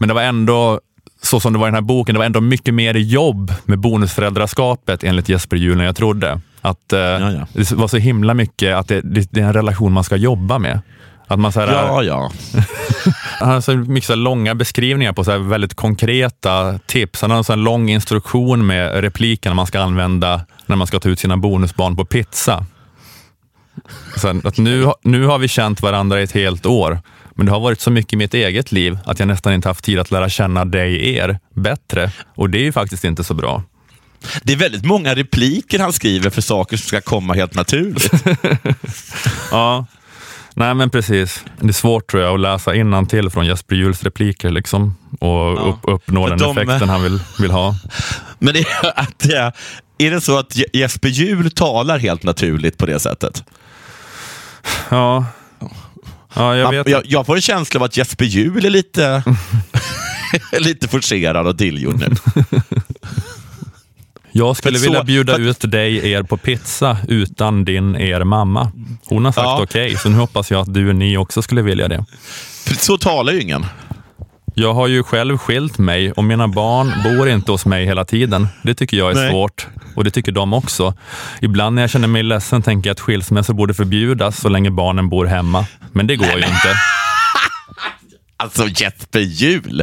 Men det var ändå, så som det var i den här boken, det var ändå mycket mer jobb med bonusföräldraskapet enligt Jesper Juhl än jag trodde. Att eh, Ja, ja. Det var så himla mycket att det, det, är en relation man ska jobba med. Att man så här, Ja, ja. Han har så mycket så långa beskrivningar på så väldigt konkreta tips. Han har en så lång instruktion med replikerna man ska använda när man ska ta ut sina bonusbarn på pizza. Så att nu, nu har vi känt varandra i ett helt år, men det har varit så mycket i mitt eget liv att jag nästan inte haft tid att lära känna dig, er, bättre. Och det är ju faktiskt inte så bra. Det är väldigt många repliker han skriver för saker som ska komma helt naturligt. Ja, nej men precis. Det är svårt tror jag att läsa till från Jesper Juhls repliker liksom, och upp, uppnå den de- effekten han vill, vill ha. Men det är, att det är, är det så att Je- Jesper Juhl talar helt naturligt på det sättet? Ja, ja jag vet. jag, jag får en känsla av att Jesper Juhl är lite, lite forcerad och tillgjord nu. Jag skulle vilja så- bjuda för- ut dig, er på pizza utan din, er mamma. Hon har sagt Ja. okej, så nu hoppas jag att du och ni också skulle vilja det. Så talar ju ingen. Jag har ju själv skilt mig och mina barn bor inte hos mig hela tiden. Det tycker jag är Nej. svårt och det tycker de också. Ibland när jag känner mig ledsen tänker jag att skilsmässor borde förbjudas så länge barnen bor hemma. Men det går ju inte. Alltså Jesper Juhl,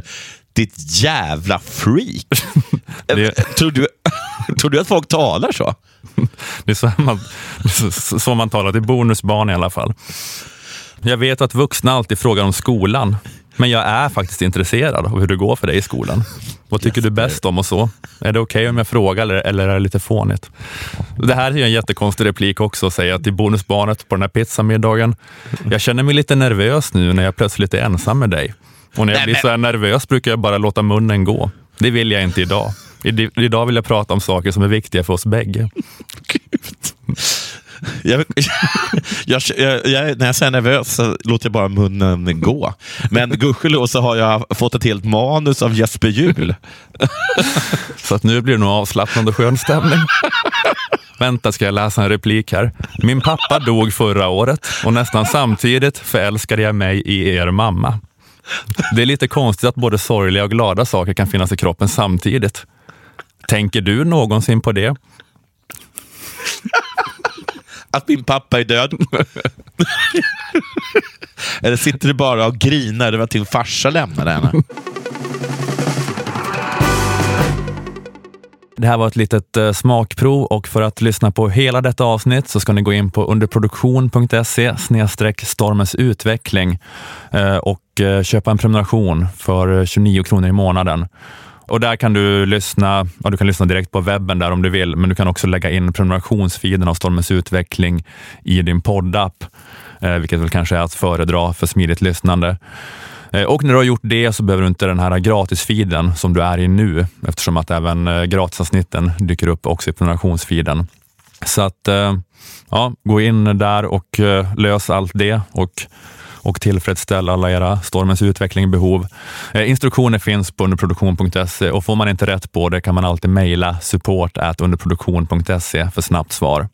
ditt jävla freak. Det- tror, du, tror du att folk talar så? Det är så man, så man talar till bonusbarn i alla fall. Jag vet att vuxna alltid frågar om skolan, men jag är faktiskt intresserad av hur det går för dig i skolan. Vad tycker du bäst om och så? Är det okej om jag frågar eller, eller är det lite fånigt? Det här är ju en jättekonstig replik också att säga till bonusbarnet på den här pizzamiddagen. Jag känner mig lite nervös nu när jag plötsligt är ensam med dig. Och när jag Nej, blir så här nervös brukar jag bara låta munnen gå. Det vill jag inte idag. Idag vill jag prata om saker som är viktiga för oss bägge. Jag, jag, jag, jag, när jag säger nervös så låter jag bara munnen gå. Men gudskelov så har jag fått ett helt manus av Jesper Juhl. Så att nu blir det nog avslappnad och skön stämning. Vänta, ska jag läsa en replik här? Min pappa dog förra året och nästan samtidigt förälskade jag mig i er mamma. Det är lite konstigt att både sorgliga och glada saker kan finnas i kroppen samtidigt. Tänker du någonsin på det? Att min pappa är död. Eller sitter du bara och grinar över att din farsa lämnade henne? Det här var ett litet eh, smakprov och för att lyssna på hela detta avsnitt så ska ni gå in på underproduktion.se stormens utveckling eh, och eh, köpa en prenumeration för eh, 29 kronor i månaden. Och där kan du lyssna, ja, du kan lyssna direkt på webben där om du vill, men du kan också lägga in prenumerationsfiden av Stormens utveckling i din poddapp, eh, vilket väl kanske är att föredra för smidigt lyssnande. Eh, Och när du har gjort det så behöver du inte den här gratisfiden som du är i nu, eftersom att även eh, gratisavsnitten dyker upp också i prenumerationsfiden. Så att, eh, ja, gå in där och eh, lös allt det och, och tillfredsställ alla era Stormens utveckling behov. Eh, instruktioner finns på underproduktion.se och får man inte rätt på det kan man alltid mejla support underproduktion.se för snabbt svar.